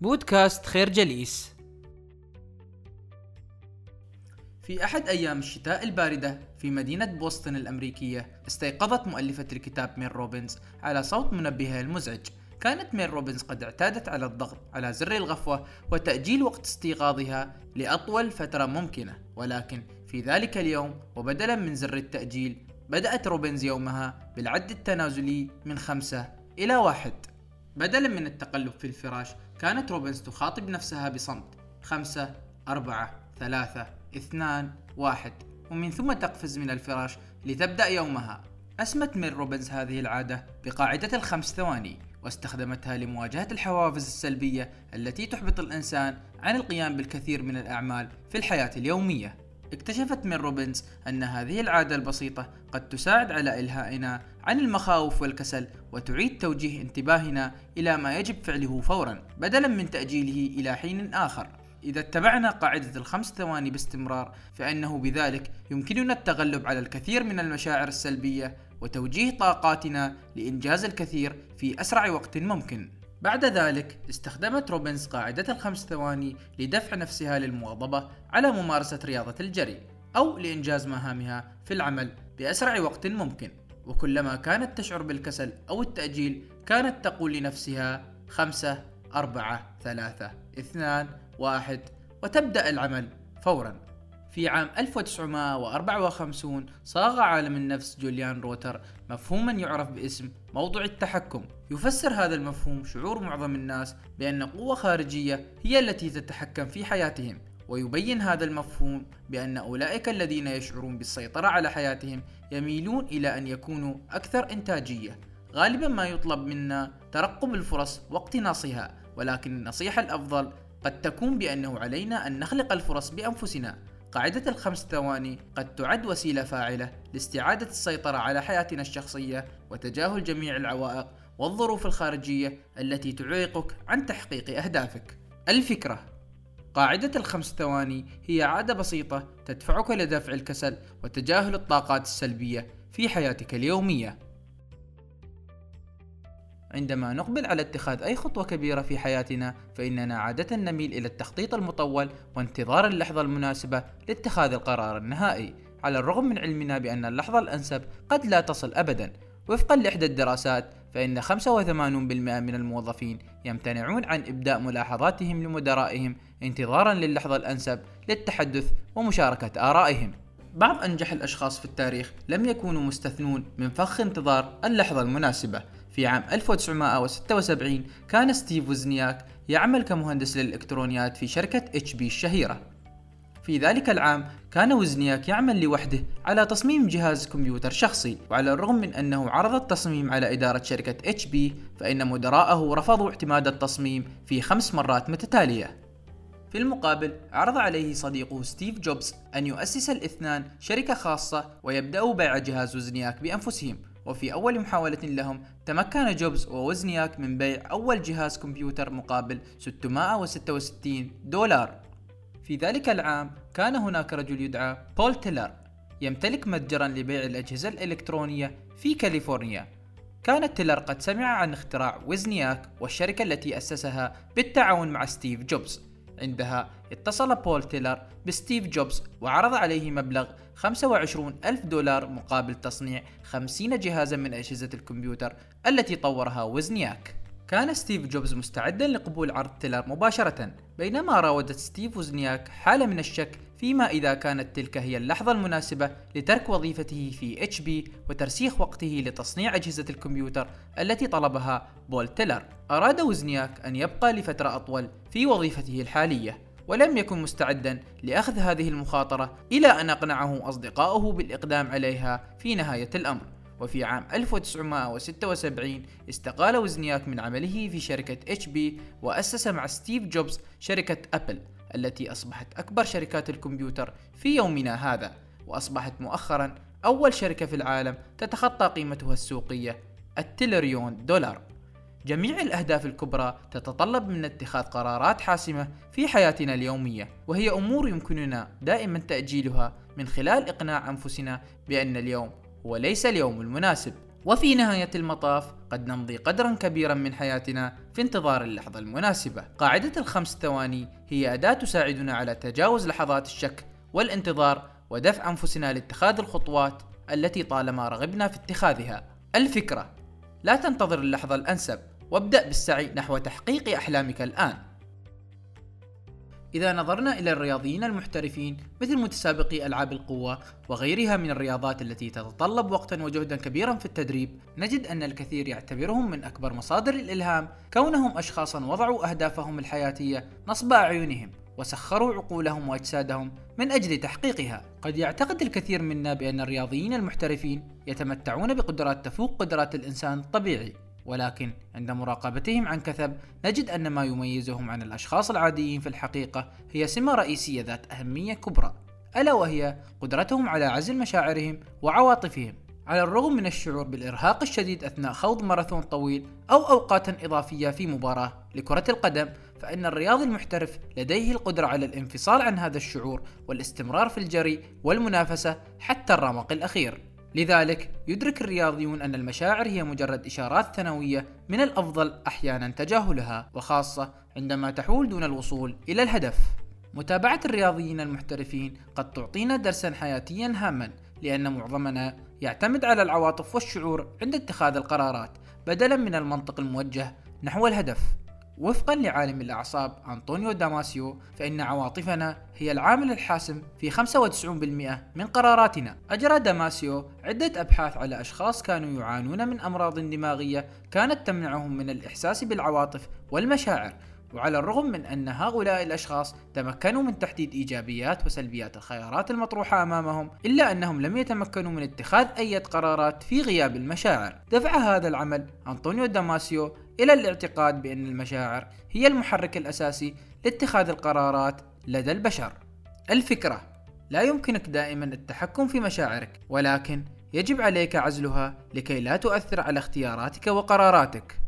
بودكاست خير جليس. في أحد أيام الشتاء الباردة في مدينة بوسطن الأمريكية استيقظت مؤلفة الكتاب ميل روبنز على صوت منبهها المزعج. كانت ميل روبنز قد اعتادت على الضغط على زر الغفوة وتأجيل وقت استيقاظها لأطول فترة ممكنة. ولكن في ذلك اليوم وبدلا من زر التأجيل بدأت روبنز يومها بالعد التنازلي من خمسة إلى واحد. بدلا من التقلب في الفراش كانت روبنز تخاطب نفسها بصمت. خمسة أربعة ثلاثة اثنان واحد. ومن ثم تقفز من الفراش لتبدأ يومها. أسمت ميل روبنز هذه العادة بقاعدة الخمس ثواني واستخدمتها لمواجهة الحوافز السلبية التي تحبط الإنسان عن القيام بالكثير من الأعمال في الحياة اليومية. اكتشفت ميل روبنز أن هذه العادة البسيطة قد تساعد على إلهائنا عن المخاوف والكسل وتعيد توجيه انتباهنا إلى ما يجب فعله فورا بدلا من تأجيله إلى حين آخر إذا اتبعنا قاعدة الخمس ثواني باستمرار فإنه بذلك يمكننا التغلب على الكثير من المشاعر السلبية وتوجيه طاقاتنا لإنجاز الكثير في أسرع وقت ممكن. بعد ذلك استخدمت روبنز قاعدة الخمس ثواني لدفع نفسها للمواظبة على ممارسة رياضة الجري أو لإنجاز مهامها في العمل بأسرع وقت ممكن. وكلما كانت تشعر بالكسل أو التأجيل كانت تقول لنفسها خمسة أربعة ثلاثة اثنان واحد وتبدأ العمل فورا. في عام 1954 صاغ عالم النفس جوليان روتر مفهوما يعرف باسم موضوع التحكم. يفسر هذا المفهوم شعور معظم الناس بأن قوة خارجية هي التي تتحكم في حياتهم ويبين هذا المفهوم بأن أولئك الذين يشعرون بالسيطرة على حياتهم يميلون إلى أن يكونوا أكثر إنتاجية. غالبا ما يطلب منا ترقب الفرص واقتناصها ولكن النصيحة الأفضل قد تكون بأنه علينا أن نخلق الفرص بأنفسنا. قاعدة الخمس ثواني قد تعد وسيلة فاعلة لاستعادة السيطرة على حياتنا الشخصية وتجاهل جميع العوائق والظروف الخارجية التي تعيقك عن تحقيق أهدافك. الفكرة قاعدة الخمس ثواني هي عادة بسيطة تدفعك لدفع الكسل وتجاهل الطاقات السلبية في حياتك اليومية. عندما نقبل على اتخاذ أي خطوة كبيرة في حياتنا فإننا عادة نميل إلى التخطيط المطول وانتظار اللحظة المناسبة لاتخاذ القرار النهائي على الرغم من علمنا بأن اللحظة الأنسب قد لا تصل أبدا. وفقا لإحدى الدراسات فإن 85% من الموظفين يمتنعون عن إبداء ملاحظاتهم لمدرائهم انتظارا للحظة الأنسب للتحدث ومشاركة آرائهم. بعض أنجح الأشخاص في التاريخ لم يكونوا مستثنون من فخ انتظار اللحظة المناسبة. في عام 1976 كان ستيف وزنياك يعمل كمهندس للإلكترونيات في شركة إتش بي الشهيرة. في ذلك العام كان وزنياك يعمل لوحده على تصميم جهاز كمبيوتر شخصي وعلى الرغم من أنه عرض التصميم على إدارة شركة إتش بي فإن مدراءه رفضوا اعتماد التصميم في خمس مرات متتالية. في المقابل عرض عليه صديقه ستيف جوبز أن يؤسس الاثنان شركة خاصة ويبدأوا بيع جهاز وزنياك بأنفسهم. وفي أول محاولة لهم تمكن جوبز ووزنياك من بيع أول جهاز كمبيوتر مقابل 666 دولار. في ذلك العام كان هناك رجل يدعى بول تيلر يمتلك متجرا لبيع الأجهزة الإلكترونية في كاليفورنيا. كان تيلر قد سمع عن اختراع وزنياك والشركة التي أسسها بالتعاون مع ستيف جوبز. عندها. اتصل بول تيلر بستيف جوبز وعرض عليه مبلغ 25 ألف دولار مقابل تصنيع 50 جهازا من أجهزة الكمبيوتر التي طورها وزنياك. كان ستيف جوبز مستعدا لقبول عرض تيلر مباشرة بينما راودت ستيف وزنياك حالة من الشك فيما إذا كانت تلك هي اللحظة المناسبة لترك وظيفته في اتش بي وتكريس وقته لتصنيع أجهزة الكمبيوتر التي طلبها بول تيلر. أراد وزنياك أن يبقى لفترة أطول في وظيفته الحالية ولم يكن مستعدا لأخذ هذه المخاطرة إلى أن أقنعه أصدقاؤه بالإقدام عليها في نهاية الأمر. وفي عام 1976 استقال وزنياك من عمله في شركة اتش بي وأسس مع ستيف جوبز شركة أبل. التي أصبحت أكبر شركات الكمبيوتر في يومنا هذا وأصبحت مؤخرا أول شركة في العالم تتخطى قيمتها السوقية التريليون دولار. جميع الأهداف الكبرى تتطلب منا اتخاذ قرارات حاسمة في حياتنا اليومية وهي أمور يمكننا دائما تأجيلها من خلال إقناع أنفسنا بأن اليوم هو ليس اليوم المناسب. وفي نهاية المطاف قد نمضي قدرا كبيرا من حياتنا في انتظار اللحظة المناسبة. قاعدة الخمس ثواني هي أداة تساعدنا على تجاوز لحظات الشك والانتظار ودفع أنفسنا لاتخاذ الخطوات التي طالما رغبنا في اتخاذها. الفكرة لا تنتظر اللحظة الأنسب وابدأ بالسعي نحو تحقيق أحلامك الآن. إذا نظرنا إلى الرياضيين المحترفين مثل متسابقي ألعاب القوة وغيرها من الرياضات التي تتطلب وقتا وجهدا كبيرا في التدريب، نجد أن الكثير يعتبرهم من أكبر مصادر الإلهام كونهم أشخاصا وضعوا أهدافهم الحياتية نصب أعينهم وسخروا عقولهم وأجسادهم من أجل تحقيقها. قد يعتقد الكثير منا بأن الرياضيين المحترفين يتمتعون بقدرات تفوق قدرات الإنسان الطبيعي، ولكن عند مراقبتهم عن كثب نجد أن ما يميزهم عن الأشخاص العاديين في الحقيقة هي سمة رئيسية ذات أهمية كبرى ألا وهي قدرتهم على عزل مشاعرهم وعواطفهم. على الرغم من الشعور بالإرهاق الشديد أثناء خوض ماراثون طويل أو أوقات إضافية في مباراة لكرة القدم فإن الرياضي المحترف لديه القدرة على الانفصال عن هذا الشعور والاستمرار في الجري والمنافسة حتى الرمق الأخير. لذلك يدرك الرياضيون أن المشاعر هي مجرد إشارات ثانوية من الأفضل أحيانا تجاهلها وخاصة عندما تحول دون الوصول إلى الهدف. متابعة الرياضيين المحترفين قد تعطينا درسا حياتيا هاما لأن معظمنا يعتمد على العواطف والشعور عند اتخاذ القرارات بدلا من المنطق الموجه نحو الهدف. وفقا لعالم الأعصاب أنطونيو داماسيو فإن عواطفنا هي العامل الحاسم في 95% من قراراتنا. أجرى داماسيو عدة أبحاث على أشخاص كانوا يعانون من أمراض دماغية كانت تمنعهم من الإحساس بالعواطف والمشاعر. وعلى الرغم من أن هؤلاء الأشخاص تمكنوا من تحديد إيجابيات وسلبيات الخيارات المطروحة أمامهم إلا أنهم لم يتمكنوا من اتخاذ أي قرارات في غياب المشاعر. دفع هذا العمل أنطونيو داماسيو إلى الاعتقاد بأن المشاعر هي المحرك الأساسي لاتخاذ القرارات لدى البشر. الفكرة لا يمكنك دائما التحكم في مشاعرك ولكن يجب عليك عزلها لكي لا تؤثر على اختياراتك وقراراتك.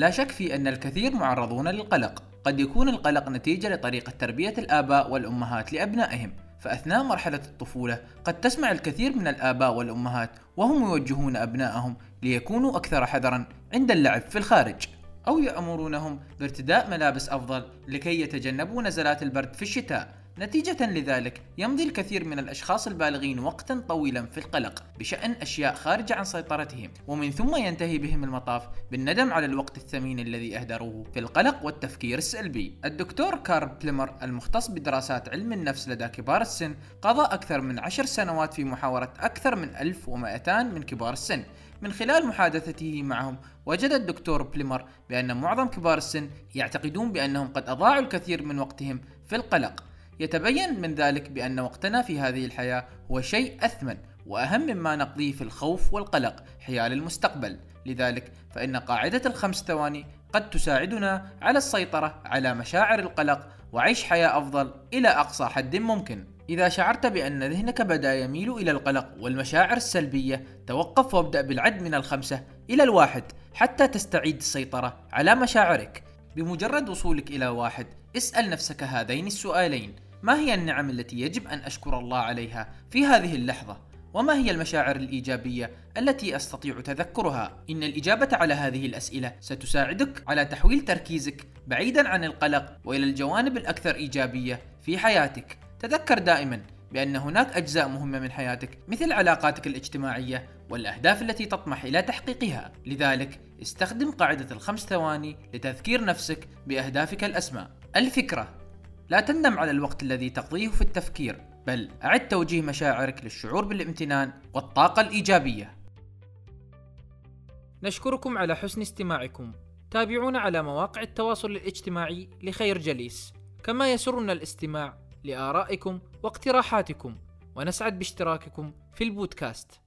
لا شك في أن الكثير معرضون للقلق. قد يكون القلق نتيجة لطريقة تربية الآباء والأمهات لأبنائهم. فأثناء مرحلة الطفولة قد تسمع الكثير من الآباء والأمهات وهم يوجهون أبنائهم ليكونوا أكثر حذرا عند اللعب في الخارج أو يأمرونهم بارتداء ملابس أفضل لكي يتجنبوا نزلات البرد في الشتاء. نتيجة لذلك يمضي الكثير من الأشخاص البالغين وقتا طويلا في القلق بشأن أشياء خارجة عن سيطرتهم ومن ثم ينتهي بهم المطاف بالندم على الوقت الثمين الذي أهدروه في القلق والتفكير السلبي. الدكتور كارل بليمر المختص بدراسات علم النفس لدى كبار السن قضى أكثر من عشر سنوات في محاورة أكثر من 1200 من كبار السن. من خلال محادثته معهم وجد الدكتور بليمر بأن معظم كبار السن يعتقدون بأنهم قد أضاعوا الكثير من وقتهم في القلق. يتبين من ذلك بأن وقتنا في هذه الحياة هو شيء أثمن وأهم مما نقضيه في الخوف والقلق حيال المستقبل. لذلك فإن قاعدة الخمس ثواني قد تساعدنا على السيطرة على مشاعر القلق وعيش حياة أفضل إلى أقصى حد ممكن. إذا شعرت بأن ذهنك بدأ يميل إلى القلق والمشاعر السلبية توقف وابدأ بالعد من الخمسة إلى الواحد حتى تستعيد السيطرة على مشاعرك. بمجرد وصولك إلى واحد اسأل نفسك هذين السؤالين. ما هي النعم التي يجب أن أشكر الله عليها في هذه اللحظة؟ وما هي المشاعر الإيجابية التي أستطيع تذكرها؟ إن الإجابة على هذه الأسئلة ستساعدك على تحويل تركيزك بعيدا عن القلق وإلى الجوانب الأكثر إيجابية في حياتك. تذكر دائما بأن هناك أجزاء مهمة من حياتك مثل علاقاتك الاجتماعية والأهداف التي تطمح إلى تحقيقها. لذلك استخدم قاعدة الخمس ثواني لتذكير نفسك بأهدافك الاسمى الفكرة لا تندم على الوقت الذي تقضيه في التفكير بل أعد توجيه مشاعرك للشعور بالامتنان والطاقة الإيجابية. نشكركم على حسن استماعكم. تابعونا على مواقع التواصل الاجتماعي لخير جليس. كما يسرنا الاستماع لآرائكم واقتراحاتكم. ونسعد باشتراككم في البودكاست.